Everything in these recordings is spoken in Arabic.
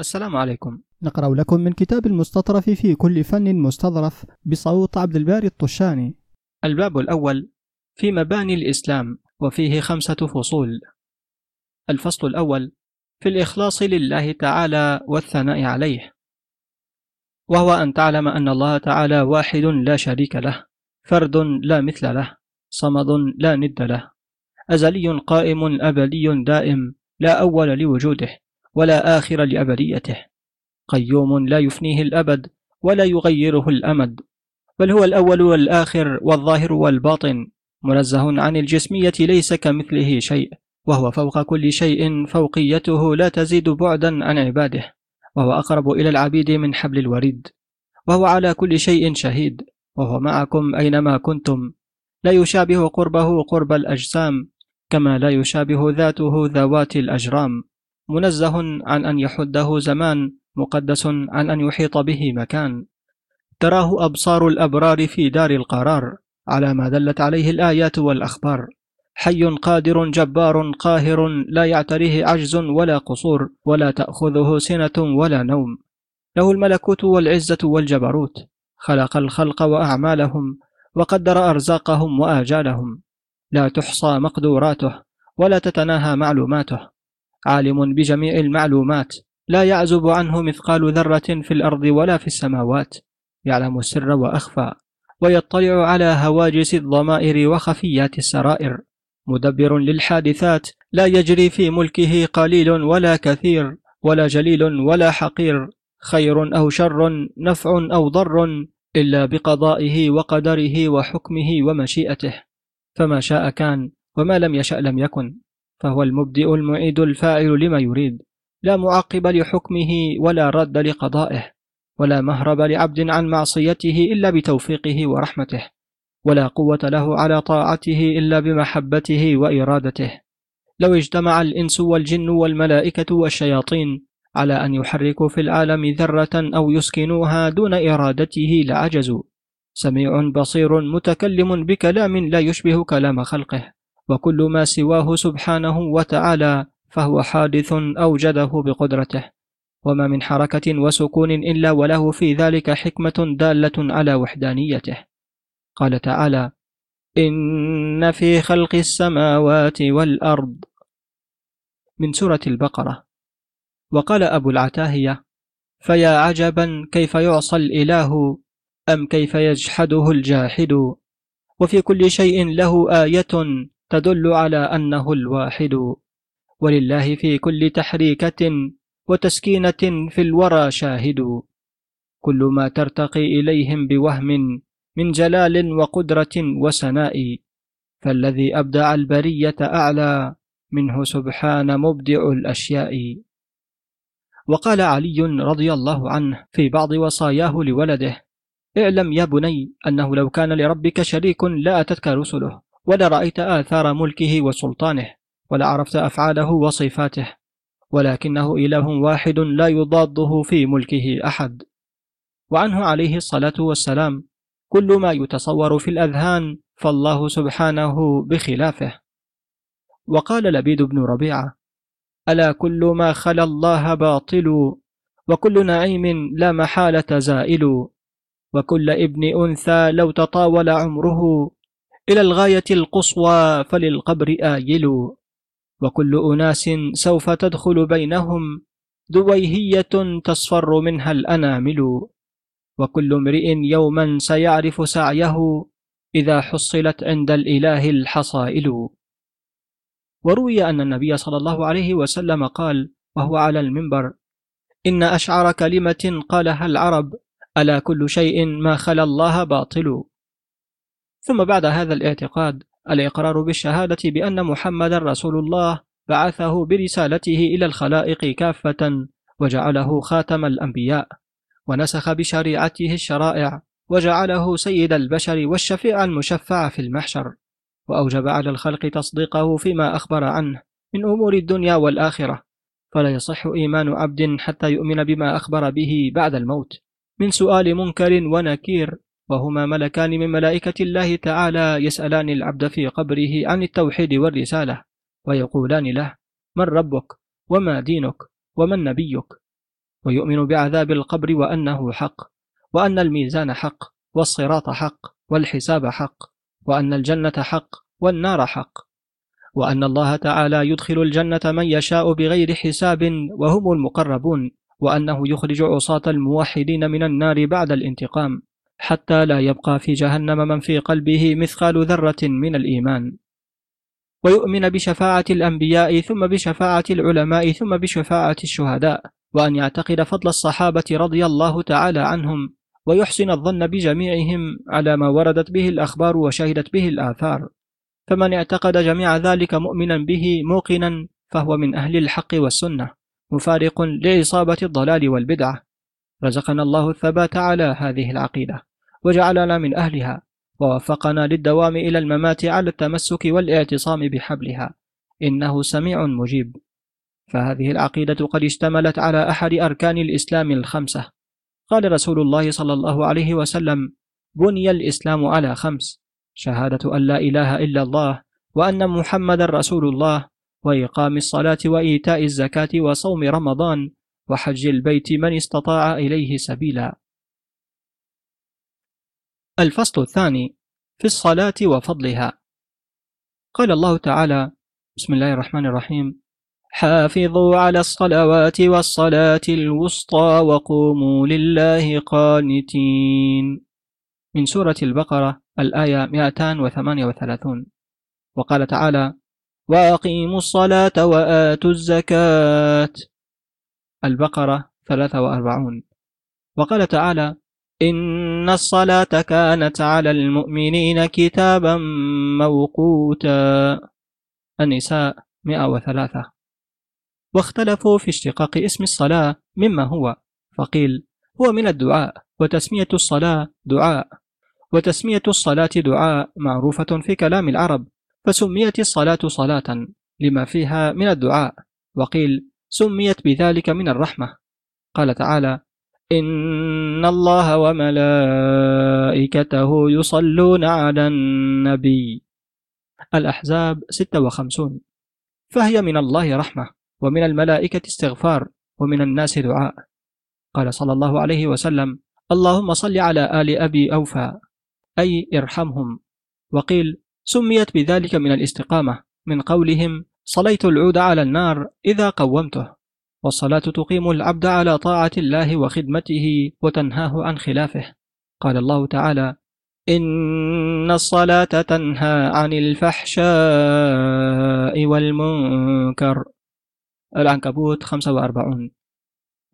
السلام عليكم. نقرأ لكم من كتاب المستطرف في كل فن مستظرف بصوت عبد الباري الطشاني. الباب الأول في مباني الإسلام وفيه خمسة فصول. الفصل الأول في الإخلاص لله تعالى والثناء عليه وهو أن تعلم أن الله تعالى واحد لا شريك له فرد لا مثل له صمد لا ند له أزلي قائم أبدي دائم لا أول لوجوده. ولا آخر لأبديته. قيوم لا يفنيه الأبد ولا يغيره الأمد بل هو الأول والآخر والظاهر والباطن منزه عن الجسمية ليس كمثله شيء وهو فوق كل شيء فوقيته لا تزيد بعدا عن عباده وهو أقرب إلى العبيد من حبل الوريد وهو على كل شيء شهيد وهو معكم أينما كنتم. لا يشابه قربه قرب الأجسام كما لا يشابه ذاته ذوات الأجرام. منزه عن أن يحده زمان مقدس عن أن يحيط به مكان. تراه أبصار الأبرار في دار القرار على ما دلت عليه الآيات والأخبار. حي قادر جبار قاهر لا يعتريه عجز ولا قصور ولا تأخذه سنة ولا نوم. له الملكوت والعزة والجبروت. خلق الخلق وأعمالهم وقدر أرزاقهم وآجالهم. لا تحصى مقدوراته ولا تتناهى معلوماته. عالم بجميع المعلومات لا يعزب عنه مثقال ذرة في الأرض ولا في السماوات. يعلم السر وأخفى ويطلع على هواجس الضمائر وخفيات السرائر. مدبر للحادثات لا يجري في ملكه قليل ولا كثير ولا جليل ولا حقير. خير أو شر نفع أو ضر إلا بقضائه وقدره وحكمه ومشيئته. فما شاء كان وما لم يشأ لم يكن. فهو المبدئ المعيد الفاعل لما يريد. لا معقب لحكمه ولا رد لقضائه ولا مهرب لعبد عن معصيته إلا بتوفيقه ورحمته ولا قوة له على طاعته إلا بمحبته وإرادته. لو اجتمع الإنس والجن والملائكة والشياطين على أن يحركوا في العالم ذرة أو يسكنوها دون إرادته لعجزوا. سميع بصير متكلم بكلام لا يشبه كلام خلقه. وكل ما سواه سبحانه وتعالى فهو حادث أوجده بقدرته. وما من حركة وسكون إلا وله في ذلك حكمة دالة على وحدانيته. قال تعالى إن في خلق السماوات والأرض. من سورة البقرة. وقال أبو العتاهية فيا عجبا كيف يعصى الإله أم كيف يجحده الجاحد؟ وفي كل شيء له آية تدل على أنه الواحد ولله في كل تحريكة وتسكينة في الورى شاهد. كل ما ترتقي إليهم بوهم من جلال وقدرة وسناء. فالذي أبدع البرية أعلى منه سبحان مبدع الأشياء. وقال علي رضي الله عنه في بعض وصاياه لولده اعلم يا بني أنه لو كان لربك شريك لأتتك رسله. ولرأيت آثار ملكه وسلطانه ولعرفت أفعاله وصفاته ولكنه إله واحد لا يضاده في ملكه أحد. وعنه عليه الصلاة والسلام كل ما يتصور في الأذهان فالله سبحانه بخلافه. وقال لبيد بن ربيعة ألا كل ما خلا الله باطل وكل نعيم لا محالة زائل وكل ابن أنثى لو تطاول عمره إلى الغاية القصوى فللقبر آيل وكل أناس سوف تدخل بينهم دويهية تصفر منها الأنامل. وكل امرئ يوما سيعرف سعيه إذا حصلت عند الإله الحصائل. وروي أن النبي صلى الله عليه وسلم قال وهو على المنبر إن أشعر كلمة قالها العرب ألا كل شيء ما خلا الله باطل. ثم بعد هذا الاعتقاد الإقرار بالشهادة بأن محمد رسول الله بعثه برسالته إلى الخلائق كافة وجعله خاتم الأنبياء ونسخ بشريعته الشرائع وجعله سيد البشر والشفيع المشفع في المحشر وأوجب على الخلق تصديقه فيما أخبر عنه من أمور الدنيا والآخرة. فلا يصح إيمان عبد حتى يؤمن بما أخبر به بعد الموت. من سؤال منكر ونكير وهما ملكان من ملائكة الله تعالى يسألان العبد في قبره عن التوحيد والرسالة ويقولان له من ربك؟ وما دينك؟ ومن نبيك؟ ويؤمن بعذاب القبر وأنه حق وأن الميزان حق والصراط حق والحساب حق وأن الجنة حق والنار حق وأن الله تعالى يدخل الجنة من يشاء بغير حساب وهم المقربون وأنه يخرج عصاة الموحدين من النار بعد الانتقام. حتى لا يبقى في جهنم من في قلبه مثقال ذرة من الإيمان. ويؤمن بشفاعة الأنبياء ثم بشفاعة العلماء ثم بشفاعة الشهداء وأن يعتقد فضل الصحابة رضي الله تعالى عنهم ويحسن الظن بجميعهم على ما وردت به الأخبار وشهدت به الآثار. فمن اعتقد جميع ذلك مؤمنا به موقنا فهو من أهل الحق والسنة مفارق لعصابة الضلال والبدعة. رزقنا الله الثبات على هذه العقيدة. وجعلنا من أهلها ووفقنا للدوام إلى الممات على التمسك والاعتصام بحبلها. إنه سميع مجيب. فهذه العقيدة قد اشتملت على أحد أركان الإسلام الخمسة. قال رسول الله صلى الله عليه وسلم بني الإسلام على خمس شهادة أن لا إله إلا الله وأن محمد رسول الله وإقام الصلاة وإيتاء الزكاة وصوم رمضان وحج البيت من استطاع إليه سبيلا. الفصل الثاني في الصلاة وفضلها. قال الله تعالى بسم الله الرحمن الرحيم. حافظوا على الصلوات والصلاة الوسطى وقوموا لله قانتين. من سورة البقرة الآية 238 وقال تعالى وأقيموا الصلاة وآتوا الزكاة. البقرة 43 وقال تعالى إن الصلاة كانت على المؤمنين كتابا موقوتا النساء 103 واختلفوا في اشتقاق اسم الصلاة مما هو فقيل هو من الدعاء وتسمية الصلاة دعاء وتسمية الصلاة دعاء معروفة في كلام العرب فسميت الصلاة صلاة لما فيها من الدعاء وقيل سميت بذلك من الرحمة قال تعالى إن الله وملائكته يصلون على النبي. الأحزاب 56 فهي من الله رحمة ومن الملائكة استغفار ومن الناس دعاء. قال صلى الله عليه وسلم اللهم صل على آل أبي أوفى أي ارحمهم. وقيل سميت بذلك من الاستقامة من قولهم صليت العود على النار إذا قومته. والصلاة تقيم العبد على طاعة الله وخدمته وتنهاه عن خلافه. قال الله تعالى إن الصلاة تنهى عن الفحشاء والمنكر. العنكبوت 45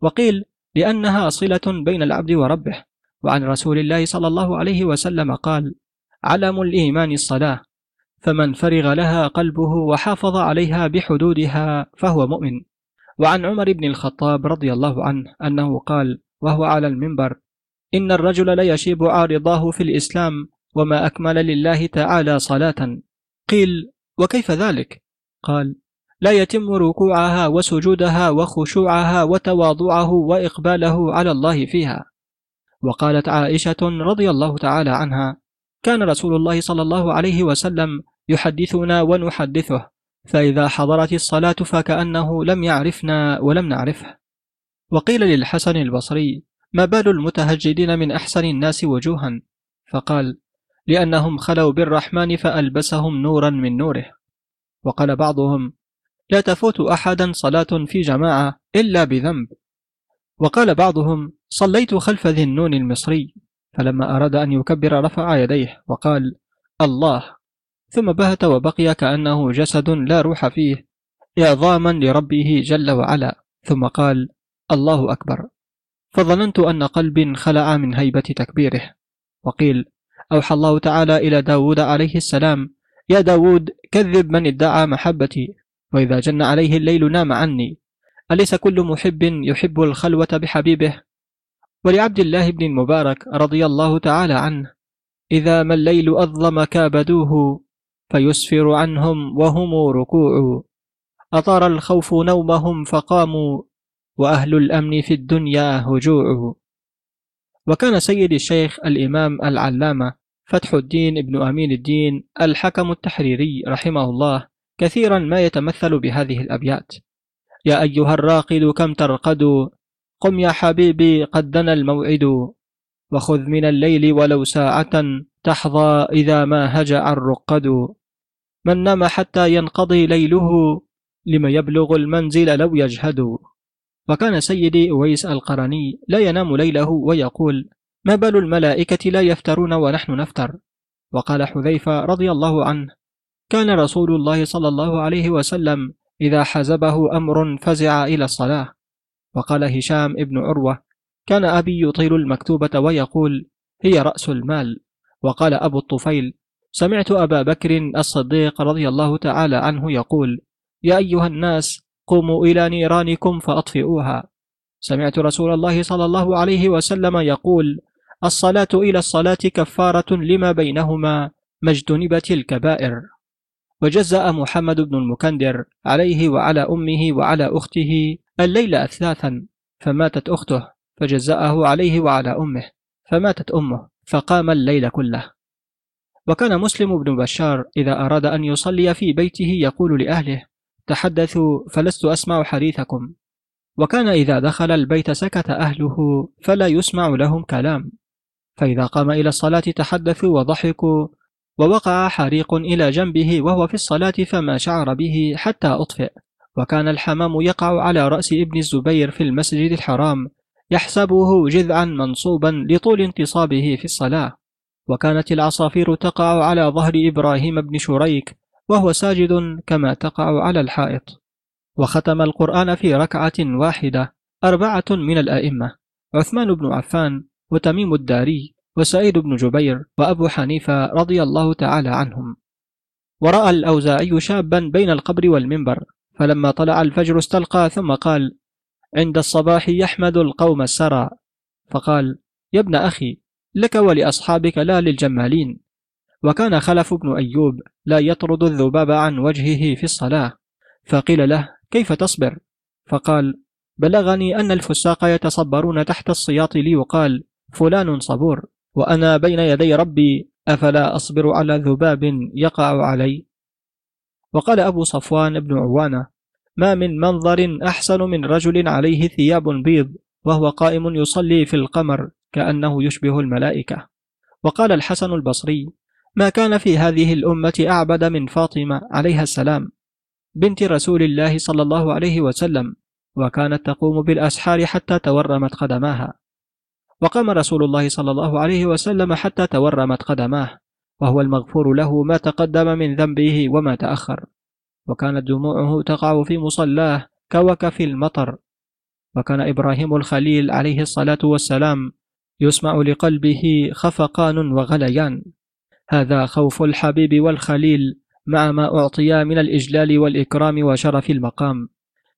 وقيل لأنها صلة بين العبد وربه. وعن رسول الله صلى الله عليه وسلم قال علم الإيمان الصلاة فمن فرغ لها قلبه وحافظ عليها بحدودها فهو مؤمن. وعن عمر بن الخطاب رضي الله عنه أنه قال وهو على المنبر إن الرجل ليشيب عارضاه في الإسلام وما أكمل لله تعالى صلاة. قيل وكيف ذلك؟ قال لا يتم ركوعها وسجودها وخشوعها وتواضعه وإقباله على الله فيها. وقالت عائشة رضي الله تعالى عنها كان رسول الله صلى الله عليه وسلم يحدثنا ونحدثه. فإذا حضرت الصلاة فكأنه لم يعرفنا ولم نعرفه. وقيل للحسن البصري ما بال المتهجدين من أحسن الناس وجوها؟ فقال لأنهم خلوا بالرحمن فألبسهم نورا من نوره. وقال بعضهم لا تفوت أحدا صلاة في جماعة إلا بذنب. وقال بعضهم صليت خلف ذي النون المصري. فلما أراد أن يكبر رفع يديه وقال الله ثم بهت وبقي كأنه جسد لا روح فيه إعظاما لربه جل وعلا. ثم قال الله أكبر. فظننت أن قلب خلع من هيبة تكبيره. وقيل أوحى الله تعالى إلى داود عليه السلام يا داود كذب من ادعى محبتي وإذا جن عليه الليل نام عني. أليس كل محب يحب الخلوة بحبيبه؟ ولعبد الله بن المبارك رضي الله تعالى عنه إذا ما الليل أظلم كابدوه فيسفر عنهم وهم ركوع. أطار الخوف نومهم فقاموا وأهل الأمن في الدنيا هجوع. وكان سيد الشيخ الإمام العلامة فتح الدين ابن أمين الدين الحكم التحريري رحمه الله كثيرا ما يتمثل بهذه الأبيات. يا أيها الراقد كم ترقد؟ قم يا حبيبي قد دنا الموعد. وخذ من الليل ولو ساعة تحظى إذا ما هجع الرقد. من نام حتى ينقضي ليله لم يبلغ المنزل لو يجهد. وكان سيدي أويس القرني لا ينام ليله ويقول ما بال الملائكة لا يفترون ونحن نفتر؟ وقال حذيفة رضي الله عنه كان رسول الله صلى الله عليه وسلم إذا حزبه أمر فزع إلى الصلاة. وقال هشام ابن عروة كان أبي يطيل المكتوبة ويقول هي رأس المال. وقال أبو الطفيل سمعت أبا بكر الصديق رضي الله تعالى عنه يقول يا أيها الناس قوموا إلى نيرانكم فأطفئوها. سمعت رسول الله صلى الله عليه وسلم يقول الصلاة إلى الصلاة كفارة لما بينهما ما اجتنبت الكبائر. وجزأ محمد بن المكندر عليه وعلى أمه وعلى أخته الليل أثلاثا فماتت أخته فجزأه عليه وعلى أمه فماتت أمه فقام الليل كله. وكان مسلم بن بشار إذا أراد أن يصلي في بيته يقول لأهله تحدثوا فلست أسمع حديثكم. وكان إذا دخل البيت سكت أهله فلا يسمع لهم كلام. فإذا قام إلى الصلاة تحدثوا وضحكوا ووقع حريق إلى جنبه وهو في الصلاة فما شعر به حتى أطفئ. وكان الحمام يقع على رأس ابن الزبير في المسجد الحرام يحسبه جذعا منصوبا لطول انتصابه في الصلاة. وكانت العصافير تقع على ظهر إبراهيم بن شريك وهو ساجد كما تقع على الحائط. وختم القرآن في ركعة واحدة أربعة من الأئمة عثمان بن عفان وتميم الداري وسعيد بن جبير وأبو حنيفة رضي الله تعالى عنهم. ورأى الأوزاعي شابا بين القبر والمنبر فلما طلع الفجر استلقى ثم قال عند الصباح يحمد القوم السرى. فقال يا ابن أخي لك ولأصحابك لا للجمالين. وكان خلف بن أيوب لا يطرد الذباب عن وجهه في الصلاة. فقيل له كيف تصبر؟ فقال بلغني أن الفساق يتصبرون تحت السياط ليقال فلان صبور وأنا بين يدي ربي أفلا أصبر على ذباب يقع علي؟ وقال أبو صفوان بن عوانة ما من منظر أحسن من رجل عليه ثياب بيض وهو قائم يصلي في القمر كأنه يشبه الملائكة. وقال الحسن البصري ما كان في هذه الأمة أعبد من فاطمة عليها السلام بنت رسول الله صلى الله عليه وسلم وكانت تقوم بالأسحار حتى تورمت قدماها. وقام رسول الله صلى الله عليه وسلم حتى تورمت قدماه وهو المغفور له ما تقدم من ذنبه وما تأخر. وكانت دموعه تقع في مصلاه كوكف المطر وكان إبراهيم الخليل عليه الصلاة والسلام يسمع لقلبه خفقان وغليان. هذا خوف الحبيب والخليل مع ما أعطيا من الإجلال والإكرام وشرف المقام.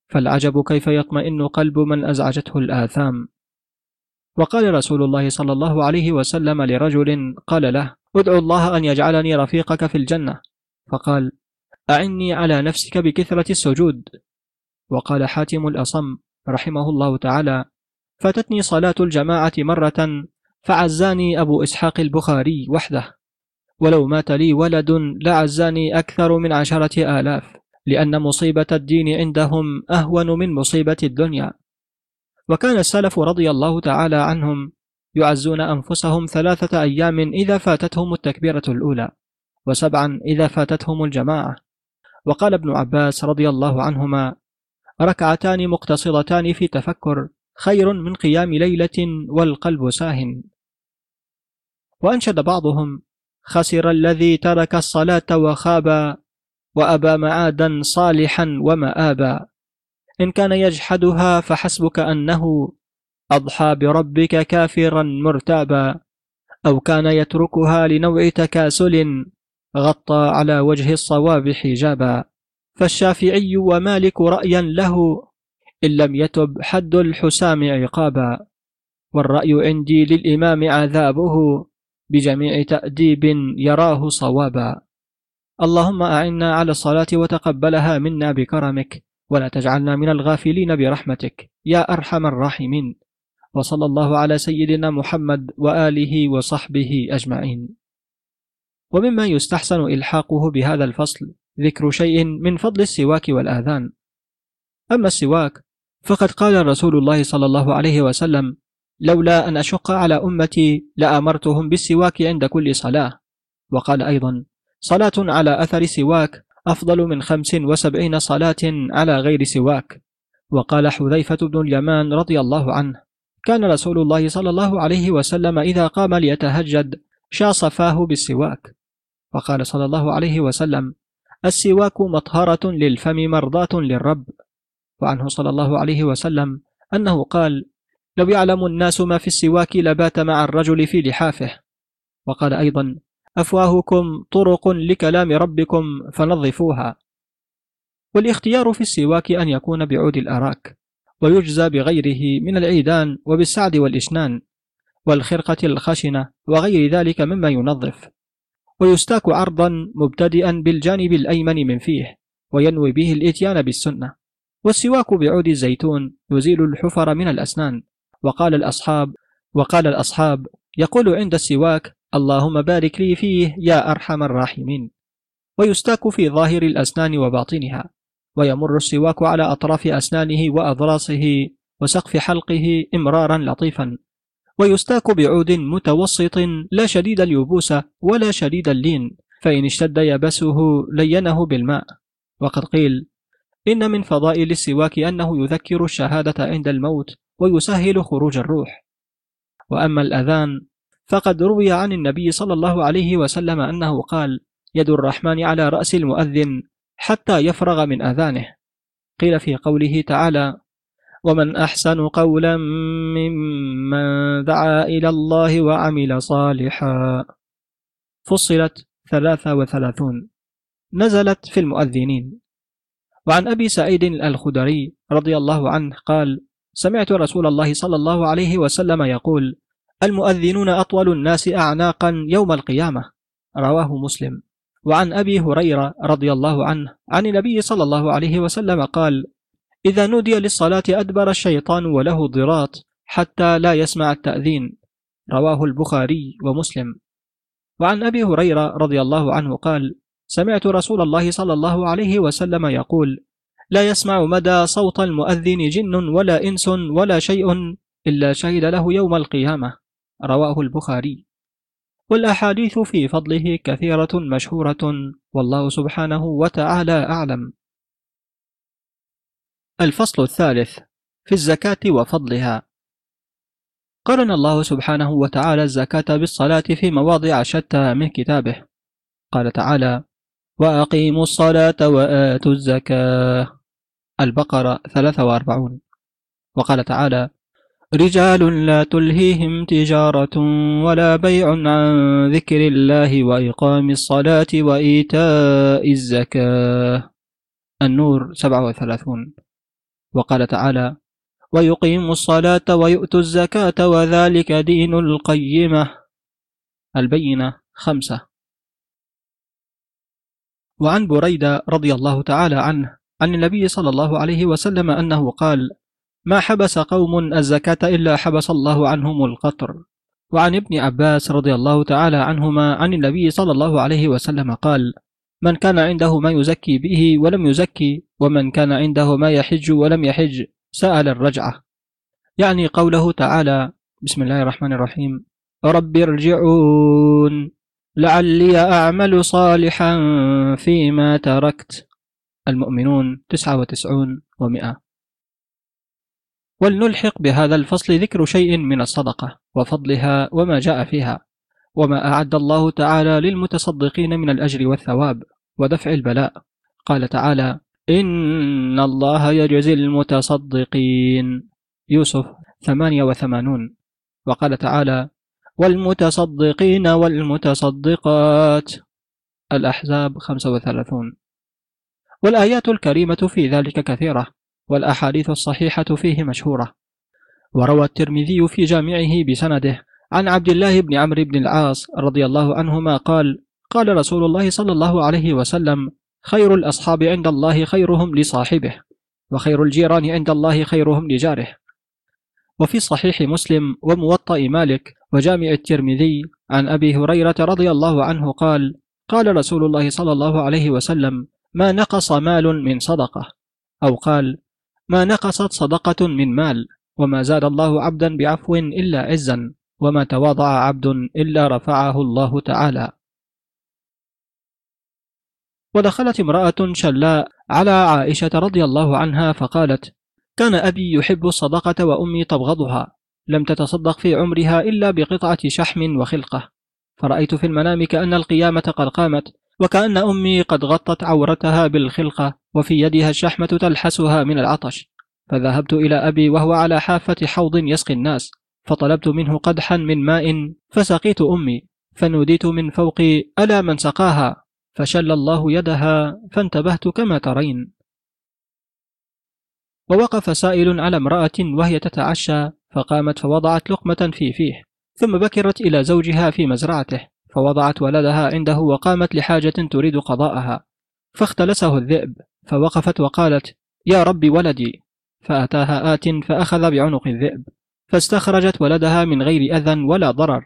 فالعجب كيف يطمئن قلب من أزعجته الآثام. وقال رسول الله صلى الله عليه وسلم لرجل قال له ادعو الله أن يجعلني رفيقك في الجنة. فقال أعني على نفسك بكثرة السجود. وقال حاتم الأصم رحمه الله تعالى. فاتتني صلاة الجماعة مرة فعزاني أبو إسحاق البخاري وحده. ولو مات لي ولد لعزاني أكثر من عشرة آلاف لأن مصيبة الدين عندهم أهون من مصيبة الدنيا. وكان السلف رضي الله تعالى عنهم يعزون أنفسهم ثلاثة أيام إذا فاتتهم التكبيرة الأولى وسبعا إذا فاتتهم الجماعة. وقال ابن عباس رضي الله عنهما ركعتان مقتصدتان في تفكر خير من قيام ليلة والقلب ساهن. وأنشد بعضهم خسر الذي ترك الصلاة وخاب وأبى معادا صالحا ومآبا. إن كان يجحدها فحسبك أنه أضحى بربك كافرا مرتابا. أو كان يتركها لنوع تكاسل غطى على وجه الصواب حجابا. فالشافعي ومالك رأيا له إن لم يتب حد الحسام عقابا. والرأي عندي للإمام عذابه بجميع تأديب يراه صوابا. اللهم أعنا على الصلاة وتقبلها منا بكرمك ولا تجعلنا من الغافلين برحمتك يا أرحم الراحمين. وصلى الله على سيدنا محمد وآله وصحبه أجمعين. ومما يستحسن إلحاقه بهذا الفصل ذكر شيء من فضل السواك والآذان. أما السواك فقد قال رسول الله صلى الله عليه وسلم لولا أن أشق على أمتي لأمرتهم بالسواك عند كل صلاة. وقال أيضا صلاة على أثر سواك أفضل من خمس وسبعين صلاة على غير سواك. وقال حذيفة بن اليمان رضي الله عنه كان رسول الله صلى الله عليه وسلم إذا قام ليتهجد شاص فاه بالسواك. وقال صلى الله عليه وسلم السواك مطهرة للفم مرضاة للرب. وعنه صلى الله عليه وسلم أنه قال لو يعلم الناس ما في السواك لبات مع الرجل في لحافه. وقال أيضا أفواهكم طرق لكلام ربكم فنظفوها. والاختيار في السواك أن يكون بعود الأراك ويجزى بغيره من العيدان وبالسعد والإشنان والخرقة الخشنة وغير ذلك مما ينظف. ويستاك عرضا مبتدئا بالجانب الأيمن من فيه وينوي به الإتيان بالسنة. والسواك بعود الزيتون يزيل الحفر من الأسنان. وقال الأصحاب وقال الأصحاب يقول عند السواك اللهم بارك لي فيه يا أرحم الراحمين. ويستاك في ظاهر الأسنان وباطنها. ويمر السواك على أطراف أسنانه وأضراسه وسقف حلقه إمرارا لطيفا. ويستاك بعود متوسط لا شديد اليبوسة ولا شديد اللين فإن اشتد يبسه لينه بالماء. وقد قيل إن من فضائل السواك أنه يذكر الشهادة عند الموت ويسهل خروج الروح. وأما الأذان فقد روي عن النبي صلى الله عليه وسلم أنه قال يد الرحمن على رأس المؤذن حتى يفرغ من أذانه. قيل في قوله تعالى ومن أحسن قولا ممن دعا إلى الله وعمل صالحا. فصلت ثلاثة وثلاثون. نزلت في المؤذنين. وعن أبي سعيد الخدري رضي الله عنه قال سمعت رسول الله صلى الله عليه وسلم يقول المؤذنون أطول الناس أعناقا يوم القيامة. رواه مسلم. وعن أبي هريرة رضي الله عنه عن النبي صلى الله عليه وسلم قال إذا نودي للصلاة أدبر الشيطان وله ضراط حتى لا يسمع التأذين. رواه البخاري ومسلم. وعن أبي هريرة رضي الله عنه قال سمعت رسول الله صلى الله عليه وسلم يقول لا يسمع مدى صوت المؤذن جن ولا إنس ولا شيء إلا شهد له يوم القيامة. رواه البخاري. والأحاديث في فضله كثيرة مشهورة والله سبحانه وتعالى أعلم. الفصل الثالث في الزكاة وفضلها. قرن الله سبحانه وتعالى الزكاة بالصلاة في مواضع شتى من كتابه. قال تعالى وأقيموا الصلاة وآتوا الزكاة. البقرة 43 وقال تعالى رجال لا تلهيهم تجارة ولا بيع عن ذكر الله وإقام الصلاة وإيتاء الزكاة. النور 37 وقال تعالى ويقيم الصلاة ويؤتوا الزكاة وذلك دين القيمة. البينة خمسة. وعن بريدة رضي الله تعالى عنه عن النبي صلى الله عليه وسلم أنه قال ما حبس قوم الزكاة إلا حبس الله عنهم القطر وعن ابن عباس رضي الله تعالى عنهما عن النبي صلى الله عليه وسلم قال من كان عنده ما يزكي به ولم يزكي ومن كان عنده ما يحج ولم يحج سأل الرجعة. يعني قوله تعالى بسم الله الرحمن الرحيم رب ارجعون لعلي أعمل صالحا فيما تركت. المؤمنون تسعة وتسعون ومئة. ولنلحق بهذا الفصل ذكر شيء من الصدقة وفضلها وما جاء فيها. وما أعد الله تعالى للمتصدقين من الأجر والثواب ودفع البلاء قال تعالى إن الله يجزي المتصدقين. يوسف ثمانية وثمانون. وقال تعالى والمتصدقين والمتصدقات الأحزاب خمسة وثلاثون. والآيات الكريمة في ذلك كثيرة والأحاديث الصحيحة فيه مشهورة وروى الترمذي في جامعه بسنده عن عبد الله بن عمرو بن العاص رضي الله عنهما قال قال رسول الله صلى الله عليه وسلم خير الأصحاب عند الله خيرهم لصاحبه وخير الجيران عند الله خيرهم لجاره. وفي صحيح مسلم وموطأ مالك وجامع الترمذي عن أبي هريرة رضي الله عنه قال قال رسول الله صلى الله عليه وسلم ما نقص مال من صدقة؟ أو قال ما نقصت صدقة من مال وما زاد الله عبدا بعفو إلا عزا. وما تواضع عبد إلا رفعه الله تعالى. ودخلت امرأة شلاء على عائشة رضي الله عنها فقالت كان أبي يحب الصدقة وأمي تبغضها. لم تتصدق في عمرها إلا بقطعة شحم وخلقة. فرأيت في المنام كأن القيامة قد قامت وكأن أمي قد غطت عورتها بالخلقة وفي يدها الشحمة تلحسها من العطش. فذهبت إلى أبي وهو على حافة حوض يسقي الناس. فطلبت منه قدحا من ماء فسقيت أمي فنوديت من فوقي ألا من سقاها؟ فشل الله يدها فانتبهت كما ترين. ووقف سائل على امرأة وهي تتعشى فقامت فوضعت لقمة في فيه ثم بكرت إلى زوجها في مزرعته فوضعت ولدها عنده وقامت لحاجة تريد قضاءها. فاختلسه الذئب فوقفت وقالت يا رب ولدي. فأتاها آت فأخذ بعنق الذئب. فاستخرجت ولدها من غير أذى ولا ضرر.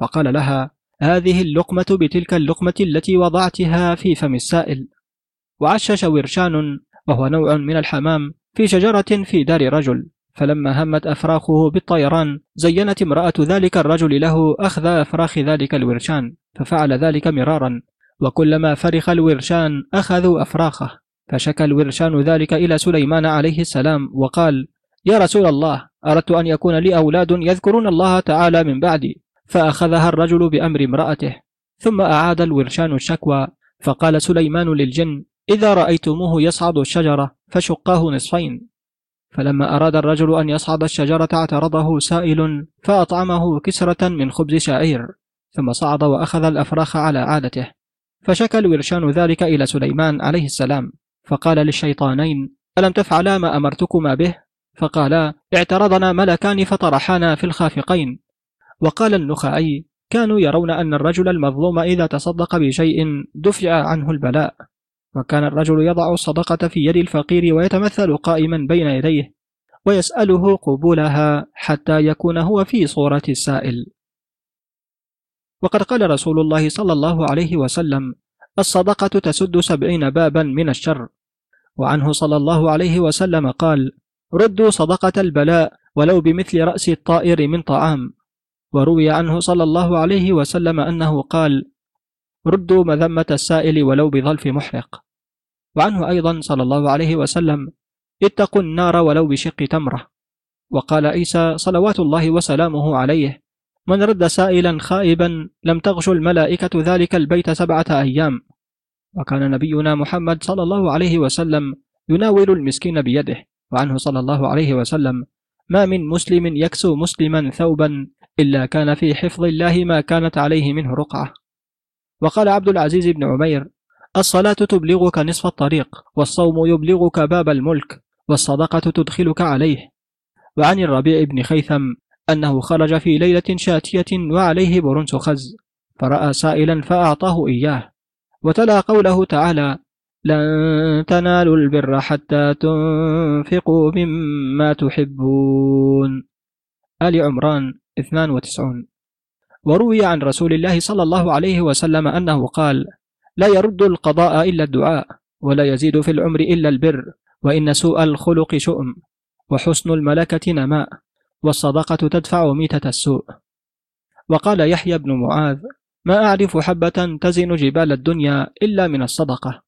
فقال لها هذه اللقمة بتلك اللقمة التي وضعتها في فم السائل. وعشش ورشان وهو نوع من الحمام في شجرة في دار رجل. فلما همت أفراخه بالطيران زينت امرأة ذلك الرجل له أخذ أفراخ ذلك الورشان ففعل ذلك مرارا. وكلما فرخ الورشان أخذوا أفراخه. فشكى الورشان ذلك إلى سليمان عليه السلام وقال يا رسول الله أردت أن يكون لي أولاد يذكرون الله تعالى من بعدي. فأخذها الرجل بأمر امرأته. ثم أعاد الورشان الشكوى. فقال سليمان للجن إذا رأيتموه يصعد الشجرة فشقاه نصفين. فلما أراد الرجل أن يصعد الشجرة اعترضه سائل فأطعمه كسرة من خبز شعير. ثم صعد وأخذ الأفراخ على عادته. فشكى الورشان ذلك إلى سليمان عليه السلام. فقال للشيطانين ألم تفعلا ما أمرتكما به؟ فقالا اعترضنا ملكان فطرحانا في الخافقين. وقال النخعي كانوا يرون أن الرجل المظلوم إذا تصدق بشيء دفع عنه البلاء. وكان الرجل يضع الصدقة في يد الفقير ويتمثل قائما بين يديه ويسأله قبولها حتى يكون هو في صورة السائل. وقد قال رسول الله صلى الله عليه وسلم الصدقة تسد سبعين بابا من الشر. وعنه صلى الله عليه وسلم قال ردوا صدقة البلاء ولو بمثل رأس الطائر من طعام. وروي عنه صلى الله عليه وسلم أنه قال ردوا مذمة السائل ولو بظلف محرق. وعنه أيضا صلى الله عليه وسلم اتقوا النار ولو بشق تمرة. وقال عيسى صلوات الله وسلامه عليه. من رد سائلا خائبا لم تغش الملائكة ذلك البيت سبعة أيام. وكان نبينا محمد صلى الله عليه وسلم يناول المسكين بيده. وعنه صلى الله عليه وسلم ما من مسلم يكسو مسلما ثوبا إلا كان في حفظ الله ما كانت عليه منه رقعة. وقال عبد العزيز بن عمير الصلاة تبلغك نصف الطريق والصوم يبلغك باب الملك والصدقة تدخلك عليه. وعن الربيع بن خيثم أنه خرج في ليلة شاتية وعليه برنس خز فرأى سائلا فأعطاه إياه وتلا قوله تعالى لن تنالوا البر حتى تنفقوا مما تحبون. آل عمران 92 وروي عن رسول الله صلى الله عليه وسلم أنه قال لا يرد القضاء إلا الدعاء ولا يزيد في العمر إلا البر وإن سوء الخلق شؤم وحسن الملكة نماء والصدقة تدفع ميتة السوء. وقال يحيى بن معاذ ما أعرف حبة تزن جبال الدنيا إلا من الصدقة.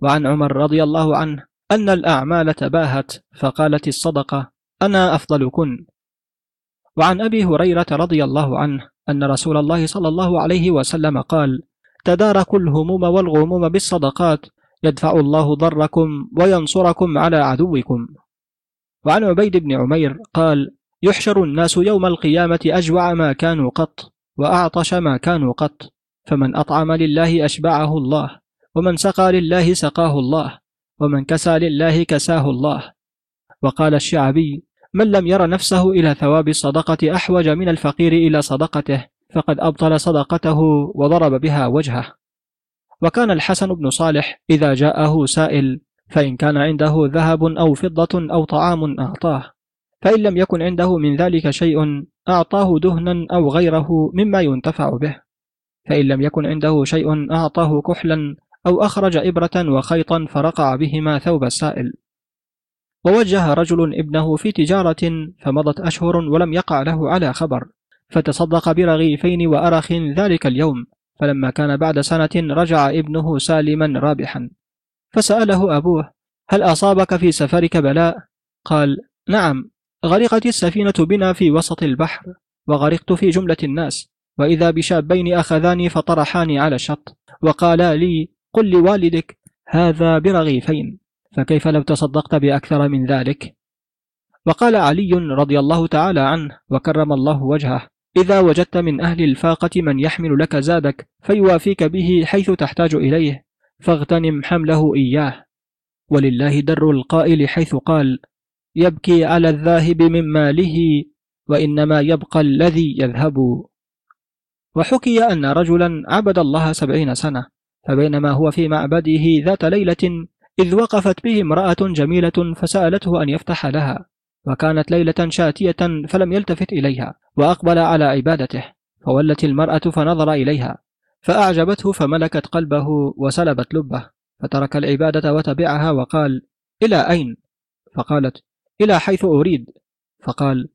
وعن عمر رضي الله عنه أن الأعمال تباهت فقالت الصدقة أنا أفضلكن وعن أبي هريرة رضي الله عنه أن رسول الله صلى الله عليه وسلم قال تداركوا الهموم والغموم بالصدقات يدفع الله ضركم وينصركم على عدوكم. وعن عبيد بن عمير قال يحشر الناس يوم القيامة أجوع ما كانوا قط وأعطش ما كانوا قط فمن أطعم لله أشبعه الله. ومن سقى لله سقاه الله ومن كسى لله كساه الله. وقال الشعبي من لم ير نفسه إلى ثواب الصدقة أحوج من الفقير إلى صدقته فقد أبطل صدقته وضرب بها وجهه. وكان الحسن بن صالح إذا جاءه سائل فإن كان عنده ذهب أو فضة أو طعام أعطاه فإن لم يكن عنده من ذلك شيء أعطاه دهنا أو غيره مما ينتفع به فإن لم يكن عنده شيء أعطاه كحلا أو أخرج إبرة وخيطا فرقع بهما ثوب السائل ووجه رجل ابنه في تجارة فمضت أشهر ولم يقع له على خبر فتصدق برغيفين وأرخ ذلك اليوم فلما كان بعد سنة رجع ابنه سالما رابحا فسأله أبوه هل أصابك في سفرك بلاء؟ قال نعم غرقت السفينة بنا في وسط البحر وغرقت في جملة الناس وإذا بشابين أخذاني فطرحاني على الشط وقالا لي قل لوالدك هذا برغيفين فكيف لو تصدقت بأكثر من ذلك؟ وقال علي رضي الله تعالى عنه وكرم الله وجهه إذا وجدت من أهل الفاقة من يحمل لك زادك فيوافيك به حيث تحتاج إليه فاغتنم حمله إياه. ولله در القائل حيث قال يبكي على الذاهب من ماله وإنما يبقى الذي يذهب. وحكي أن رجلا عبد الله سبعين سنة فبينما هو في معبده ذات ليلة إذ وقفت به امرأة جميلة فسألته أن يفتح لها وكانت ليلة شاتية فلم يلتفت إليها وأقبل على عبادته فولت المرأة فنظر إليها فأعجبته فملكت قلبه وسلبت لبه فترك العبادة وتبعها وقال إلى أين؟ فقالت إلى حيث أريد. فقال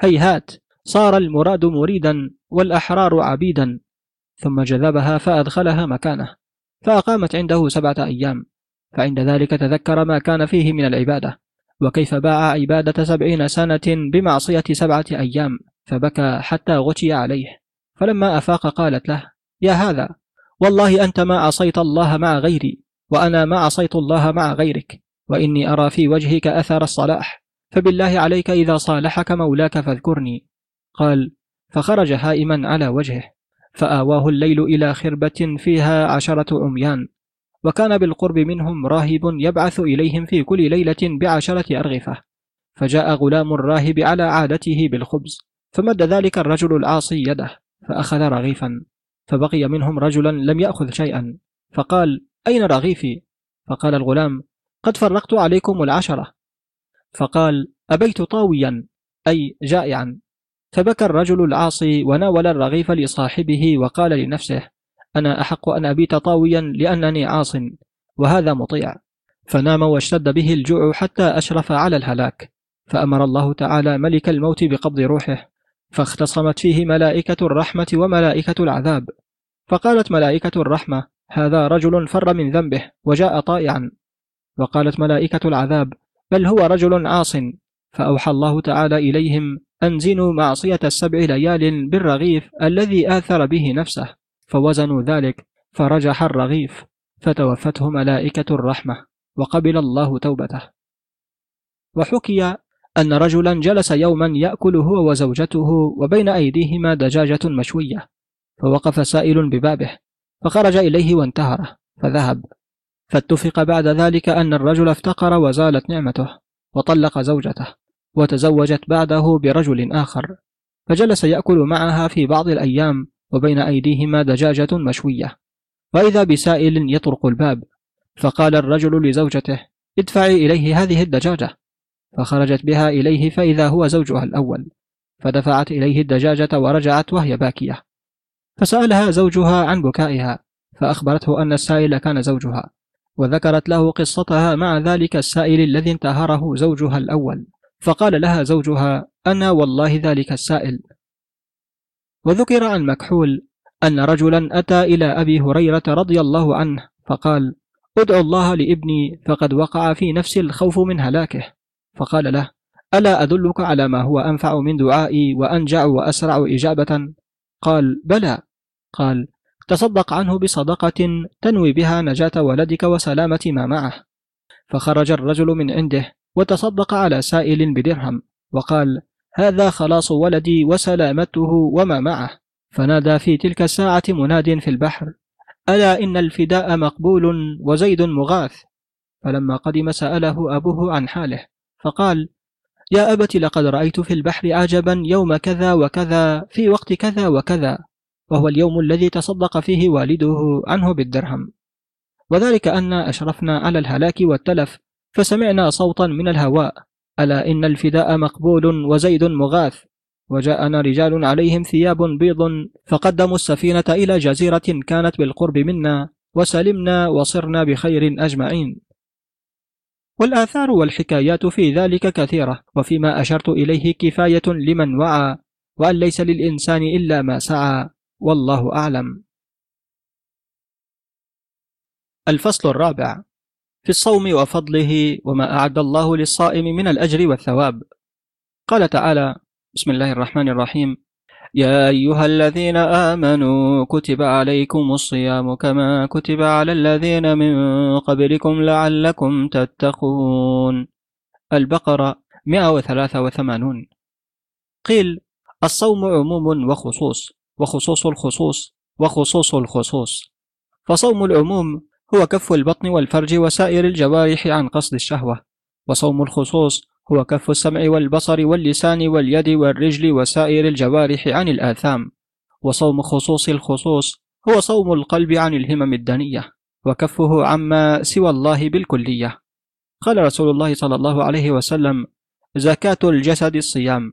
هيهات صار المراد مريدا والأحرار عبيدا ثم جذبها فأدخلها مكانه. فأقامت عنده سبعة أيام فعند ذلك تذكر ما كان فيه من العبادة وكيف باع عبادة سبعين سنة بمعصية سبعة أيام فبكى حتى غشي عليه. فلما أفاق قالت له يا هذا والله أنت ما عصيت الله مع غيري وأنا ما عصيت الله مع غيرك وإني أرى في وجهك أثر الصلاح فبالله عليك إذا صالحك مولاك فاذكرني. قال فخرج هائما على وجهه. فآواه الليل إلى خربة فيها عشرة عميان وكان بالقرب منهم راهب يبعث إليهم في كل ليلة بعشرة أرغفة. فجاء غلام الراهب على عادته بالخبز فمد ذلك الرجل العاصي يده فأخذ رغيفا. فبقي منهم رجلا لم يأخذ شيئا. فقال أين رغيفي؟ فقال الغلام قد فرقت عليكم العشرة. فقال أبيت طاويا أي جائعا. فبكى الرجل العاصي وناول الرغيف لصاحبه وقال لنفسه أنا أحق أن أبيت طاويا لأنني عاص وهذا مطيع. فنام واشتد به الجوع حتى أشرف على الهلاك. فأمر الله تعالى ملك الموت بقبض روحه فاختصمت فيه ملائكة الرحمة وملائكة العذاب. فقالت ملائكة الرحمة هذا رجل فر من ذنبه وجاء طائعا. وقالت ملائكة العذاب بل هو رجل عاص. فأوحى الله تعالى إليهم أنزنوا معصية السبع ليال بالرغيف الذي آثر به نفسه فوزنوا ذلك فرجح الرغيف فتوفته ملائكة الرحمة وقبل الله توبته. وحكي أن رجلا جلس يوما يأكل هو وزوجته وبين أيديهما دجاجة مشوية فوقف سائل ببابه فخرج إليه وانتهره فذهب. فاتفق بعد ذلك أن الرجل افتقر وزالت نعمته وطلق زوجته. وتزوجت بعده برجل آخر فجلس يأكل معها في بعض الأيام وبين أيديهما دجاجة مشوية. وإذا بسائل يطرق الباب فقال الرجل لزوجته ادفعي إليه هذه الدجاجة. فخرجت بها إليه فإذا هو زوجها الأول فدفعت إليه الدجاجة ورجعت وهي باكية. فسألها زوجها عن بكائها فأخبرته أن السائل كان زوجها وذكرت له قصتها مع ذلك السائل الذي انتهره زوجها الأول. فقال لها زوجها أنا والله ذلك السائل. وذكر عن مكحول أن رجلا أتى إلى أبي هريرة رضي الله عنه فقال ادعو الله لابني فقد وقع في نفسي الخوف من هلاكه. فقال له ألا أدلك على ما هو أنفع من دعائي وأنجع وأسرع إجابة؟ قال بلى. قال تصدق عنه بصدقة تنوي بها نجاة ولدك وسلامة ما معه. فخرج الرجل من عنده وتصدق على سائل بدرهم وقال هذا خلاص ولدي وسلامته وما معه. فنادى في تلك الساعة مناد في البحر ألا إن الفداء مقبول وزيد مغاث؟ فلما قدم سأله أبوه عن حاله فقال يا أبت لقد رأيت في البحر عجبا يوم كذا وكذا في وقت كذا وكذا وهو اليوم الذي تصدق فيه والده عنه بالدرهم. وذلك أن أشرفنا على الهلاك والتلف فسمعنا صوتا من الهواء. ألا إن الفداء مقبول وزيد مغاث. وجاءنا رجال عليهم ثياب بيض فقدموا السفينة إلى جزيرة كانت بالقرب منا وسلمنا وصرنا بخير أجمعين. والآثار والحكايات في ذلك كثيرة وفيما أشرت إليه كفاية لمن وعى وأن ليس للإنسان إلا ما سعى. والله أعلم. الفصل الرابع. في الصوم وفضله وما أعد الله للصائم من الأجر والثواب. قال تعالى بسم الله الرحمن الرحيم. يا أيها الذين آمنوا كتب عليكم الصيام كما كتب على الذين من قبلكم لعلكم تتقون. البقرة 183 قيل الصوم عموم وخصوص وخصوص الخصوص وخصوص الخصوص. فصوم العموم هو كف البطن والفرج وسائر الجوارح عن قصد الشهوة وصوم الخصوص هو كف السمع والبصر واللسان واليد والرجل وسائر الجوارح عن الآثام وصوم خصوص الخصوص هو صوم القلب عن الهمم الدنية وكفه عما سوى الله بالكلية. قال رسول الله صلى الله عليه وسلم زكاة الجسد الصيام.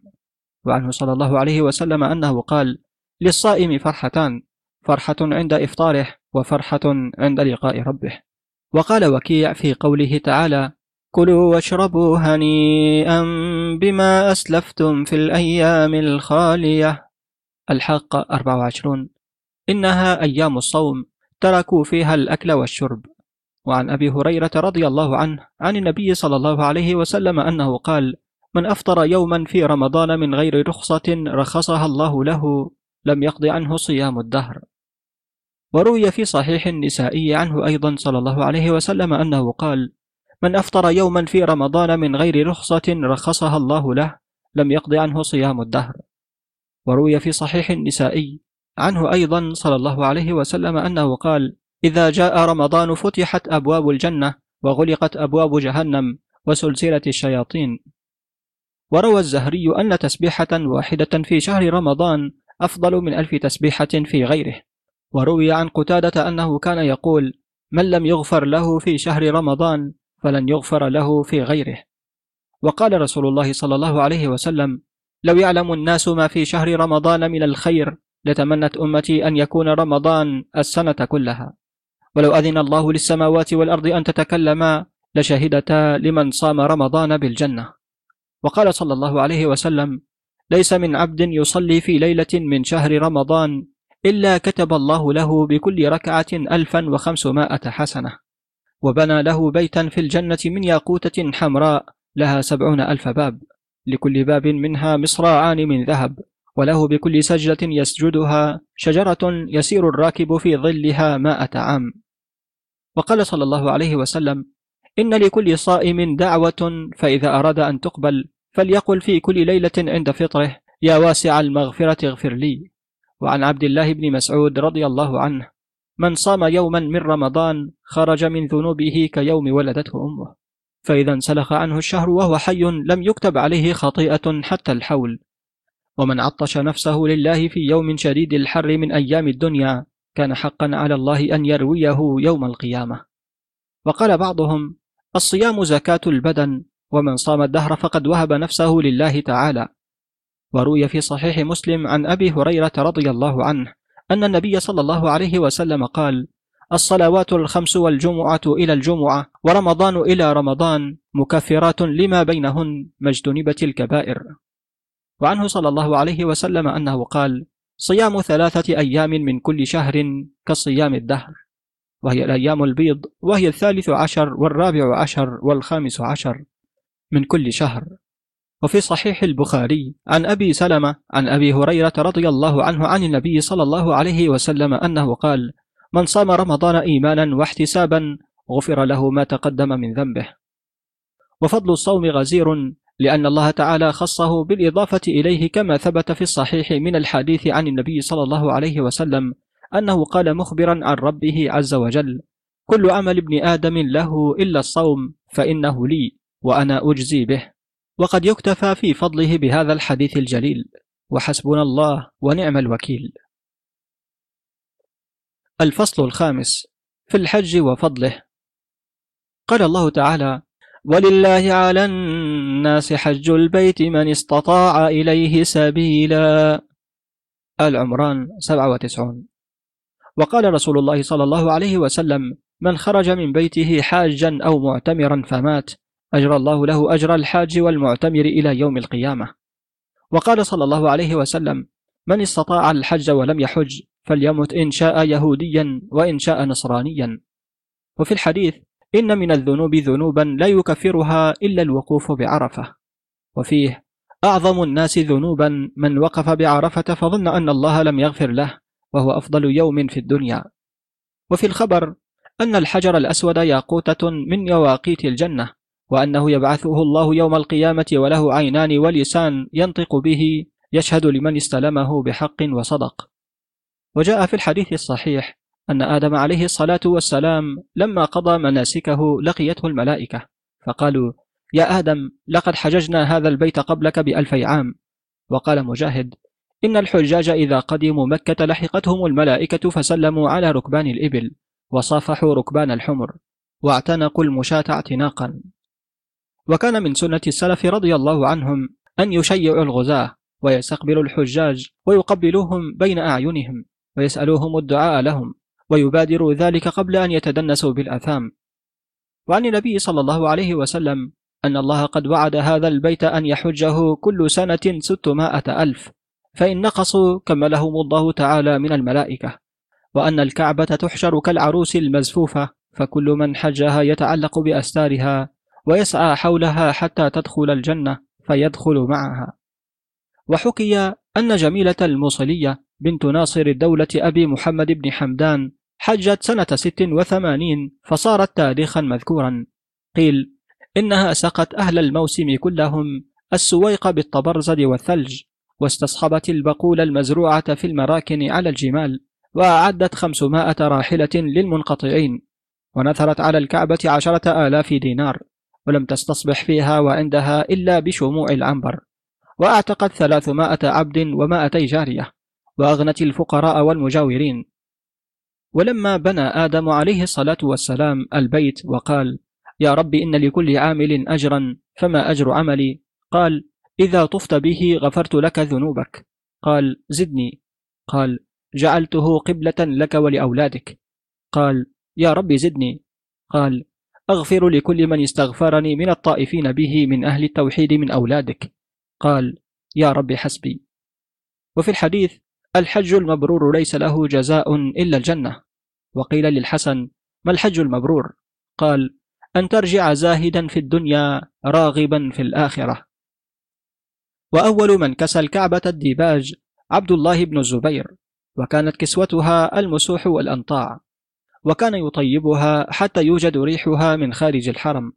وعنه صلى الله عليه وسلم أنه قال للصائم فرحتان فرحة عند إفطاره وفرحة عند لقاء ربه. وقال وكيع في قوله تعالى كلوا واشربوا هنيئا بما أسلفتم في الأيام الخالية الحق 24 إنها أيام الصوم تركوا فيها الأكل والشرب. وعن أبي هريرة رضي الله عنه عن النبي صلى الله عليه وسلم أنه قال من أفطر يوما في رمضان من غير رخصة رخصها الله له لم يقض عنه صيام الدهر. وروي في صحيح النسائي عنه أيضا صلى الله عليه وسلم أنه قال من أفطر يوما في رمضان من غير رخصة رخصها الله له لم يقض عنه صيام الدهر. وروي في صحيح النسائي عنه أيضا صلى الله عليه وسلم أنه قال إذا جاء رمضان فتحت أبواب الجنة وغلقت أبواب جهنم وسلسلة الشياطين. وروى الزهري أن تسبيحة واحدة في شهر رمضان أفضل من ألف تسبيحة في غيره. وروي عن قتادة أنه كان يقول من لم يغفر له في شهر رمضان فلن يغفر له في غيره. وقال رسول الله صلى الله عليه وسلم لو يعلم الناس ما في شهر رمضان من الخير لتمنت أمتي أن يكون رمضان السنة كلها. ولو أذن الله للسماوات والأرض أن تتكلما لشهدتا لمن صام رمضان بالجنة. وقال صلى الله عليه وسلم ليس من عبد يصلي في ليلة من شهر رمضان إلا كتب الله له بكل ركعة ألفا وخمسمائة حسنة وبنى له بيتا في الجنة من ياقوتة حمراء لها سبعون ألف باب لكل باب منها مصراعان من ذهب وله بكل سجدة يسجدها شجرة يسير الراكب في ظلها مائة عام. وقال صلى الله عليه وسلم إن لكل صائم دعوة فإذا أراد أن تقبل فليقل في كل ليلة عند فطره يا واسع المغفرة اغفر لي. وعن عبد الله بن مسعود رضي الله عنه من صام يوما من رمضان خرج من ذنوبه كيوم ولدته أمه فإذا انسلخ عنه الشهر وهو حي لم يكتب عليه خطيئة حتى الحول. ومن عطش نفسه لله في يوم شديد الحر من أيام الدنيا كان حقا على الله أن يرويه يوم القيامة. وقال بعضهم الصيام زكاة البدن ومن صام الدهر فقد وهب نفسه لله تعالى. وروي في صحيح مسلم عن أبي هريرة رضي الله عنه أن النبي صلى الله عليه وسلم قال الصلوات الخمس والجمعة إلى الجمعة ورمضان إلى رمضان مكفرات لما بينهن ما اجتنبت الكبائر. وعنه صلى الله عليه وسلم أنه قال صيام ثلاثة أيام من كل شهر كصيام الدهر. وهي الأيام البيض وهي الثالث عشر والرابع عشر والخامس عشر. من كل شهر. وفي صحيح البخاري عن أبي سلمة عن أبي هريرة رضي الله عنه عن النبي صلى الله عليه وسلم أنه قال من صام رمضان إيمانا واحتسابا غفر له ما تقدم من ذنبه. وفضل الصوم غزير لأن الله تعالى خصه بالإضافة إليه كما ثبت في الصحيح من الحديث عن النبي صلى الله عليه وسلم أنه قال مخبرا عن ربه عز وجل كل عمل ابن آدم له إلا الصوم فإنه لي. وأنا أجزي به. وقد يكتفى في فضله بهذا الحديث الجليل. وحسبنا الله ونعم الوكيل. الفصل الخامس في الحج وفضله. قال الله تعالى ولله على الناس حج البيت من استطاع إليه سبيلا. العمران 97 وقال رسول الله صلى الله عليه وسلم من خرج من بيته حاجا أو معتمرا فمات. أجرى الله له أجر الحاج والمعتمر إلى يوم القيامة. وقال صلى الله عليه وسلم من استطاع الحج ولم يحج فليمت إن شاء يهوديا وإن شاء نصرانيا. وفي الحديث إن من الذنوب ذنوبا لا يكفرها إلا الوقوف بعرفة. وفيه أعظم الناس ذنوبا من وقف بعرفة فظن أن الله لم يغفر له وهو أفضل يوم في الدنيا. وفي الخبر أن الحجر الأسود ياقوتة من يواقيت الجنة. وأنه يبعثه الله يوم القيامة وله عينان ولسان ينطق به يشهد لمن استلمه بحق وصدق. وجاء في الحديث الصحيح أن آدم عليه الصلاة والسلام لما قضى مناسكه لقيته الملائكة فقالوا يا آدم لقد حججنا هذا البيت قبلك بألفي عام. وقال مجاهد إن الحجاج إذا قدموا مكة لحقتهم الملائكة فسلموا على ركبان الإبل وصافحوا ركبان الحمر واعتنقوا المشاة اعتناقا. وكان من سنة السلف رضي الله عنهم أن يشيعوا الغزاة ويستقبلوا الحجاج ويقبلوهم بين أعينهم ويسألوهم الدعاء لهم ويبادروا ذلك قبل أن يتدنسوا بالأثام. وعن النبي صلى الله عليه وسلم أن الله قد وعد هذا البيت أن يحجه كل سنة ستمائة ألف فإن نقصوا كملهم الله تعالى من الملائكة. وأن الكعبة تحشر كالعروس المزفوفة فكل من حجها يتعلق بأستارها ويسعى حولها حتى تدخل الجنة فيدخل معها. وحكي أن جميلة الموصلية بنت ناصر الدولة أبي محمد بن حمدان حجت سنة ست وثمانين فصارت تاريخا مذكورا. قيل إنها سقت أهل الموسم كلهم السويق بالطبرزد والثلج واستصحبت البقول المزروعة في المراكن على الجمال وأعدت خمسمائة راحلة للمنقطعين ونثرت على الكعبة عشرة آلاف دينار. ولم تستصبح فيها وعندها إلا بشموع العنبر وأعتقت ثلاثمائة عبد ومائتي جارية وأغنت الفقراء والمجاورين. ولما بنى آدم عليه الصلاة والسلام البيت وقال يا رب إن لكل عامل أجرا فما أجر عملي؟ قال إذا طفت به غفرت لك ذنوبك. قال زدني. قال جعلته قبلة لك ولأولادك. قال يا رب زدني. قال أغفر لكل من استغفرني من الطائفين به من أهل التوحيد من أولادك. قال يا رب حسبي. وفي الحديث الحج المبرور ليس له جزاء إلا الجنة. وقيل للحسن ما الحج المبرور؟ قال أن ترجع زاهدا في الدنيا راغبا في الآخرة. وأول من كسى الكعبة الديباج عبد الله بن الزبير وكانت كسوتها المسوح والأنطاع. وكان يطيبها حتى يوجد ريحها من خارج الحرم.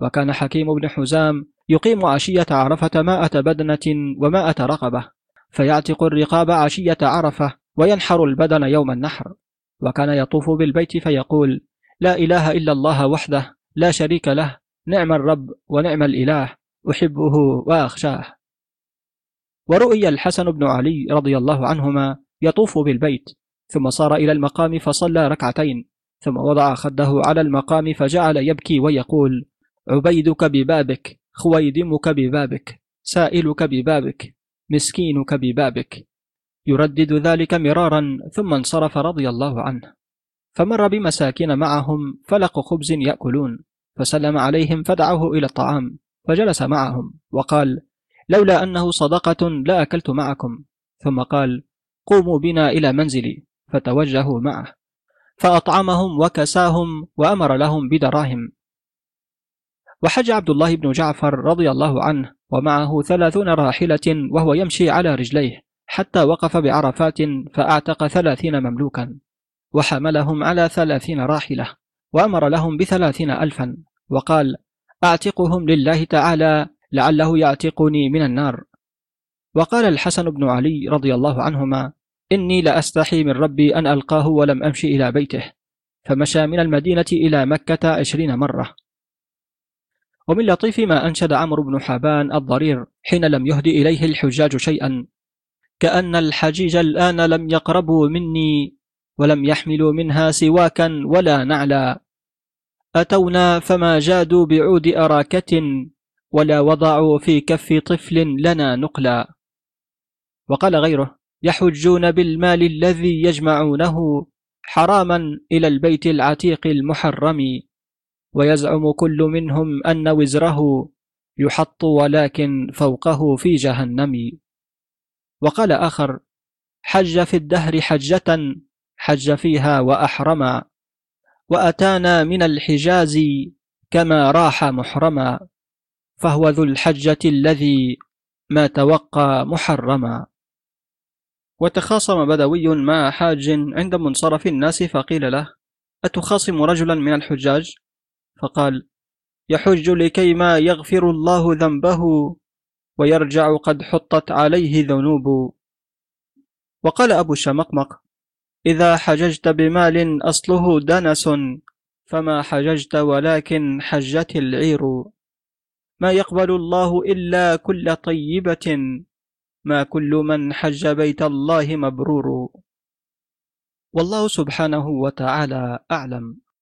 وكان حكيم بن حزام يقيم عشية عرفة مائة بدنة ومائة رقبة فيعتق الرقاب عشية عرفة وينحر البدن يوم النحر. وكان يطوف بالبيت فيقول لا إله إلا الله وحده لا شريك له نعم الرب ونعم الإله أحبه وأخشاه. ورؤي الحسن بن علي رضي الله عنهما يطوف بالبيت ثم صار إلى المقام فصلى ركعتين ثم وضع خده على المقام فجعل يبكي ويقول عبيدك ببابك خويدمك ببابك سائلك ببابك مسكينك ببابك. يردد ذلك مرارا ثم انصرف رضي الله عنه. فمر بمساكين معهم فلق خبز يأكلون فسلم عليهم فدعوه إلى الطعام فجلس معهم وقال لولا أنه صدقة لأكلت معكم. ثم قال قوموا بنا إلى منزلي. فتوجهوا معه. فأطعمهم وكساهم وأمر لهم بدراهم. وحج عبد الله بن جعفر رضي الله عنه ومعه ثلاثون راحلة وهو يمشي على رجليه حتى وقف بعرفات فأعتق ثلاثين مملوكا. وحملهم على ثلاثين راحلة وأمر لهم بثلاثين ألفا. وقال أعتقهم لله تعالى لعله يعتقني من النار. وقال الحسن بن علي رضي الله عنهما إني لأستحي من ربي أن ألقاه ولم أمشي إلى بيته. فمشى من المدينة إلى مكة عشرين مرة. ومن لطيف ما أنشد عمرو بن حبان الضرير حين لم يهد إليه الحجاج شيئا كأن الحجيج الآن لم يقربوا مني ولم يحملوا منها سواكا ولا نعلا. أتونا فما جادوا بعود أراكة ولا وضعوا في كف طفل لنا نقلا. وقال غيره يحجون بالمال الذي يجمعونه حراما إلى البيت العتيق المحرم. ويزعم كل منهم أن وزره يحط ولكن فوقه في جهنم. وقال آخر حج في الدهر حجة حج فيها وأحرما. وأتانا من الحجاز كما راح محرما. فهو ذو الحجة الذي ما توقى محرما. وتخاصم بدوي مع حاج عند منصرف الناس فقيل له أتخاصم رجلا من الحجاج؟ فقال يحج لكي ما يغفر الله ذنبه ويرجع قد حطت عليه ذنوب وقال أبو الشمقمق إذا حججت بمال أصله دنس فما حججت ولكن حجت العير ما يقبل الله إلا كل طيبة ما كل من حج بيت الله مبرور. والله سبحانه وتعالى أعلم.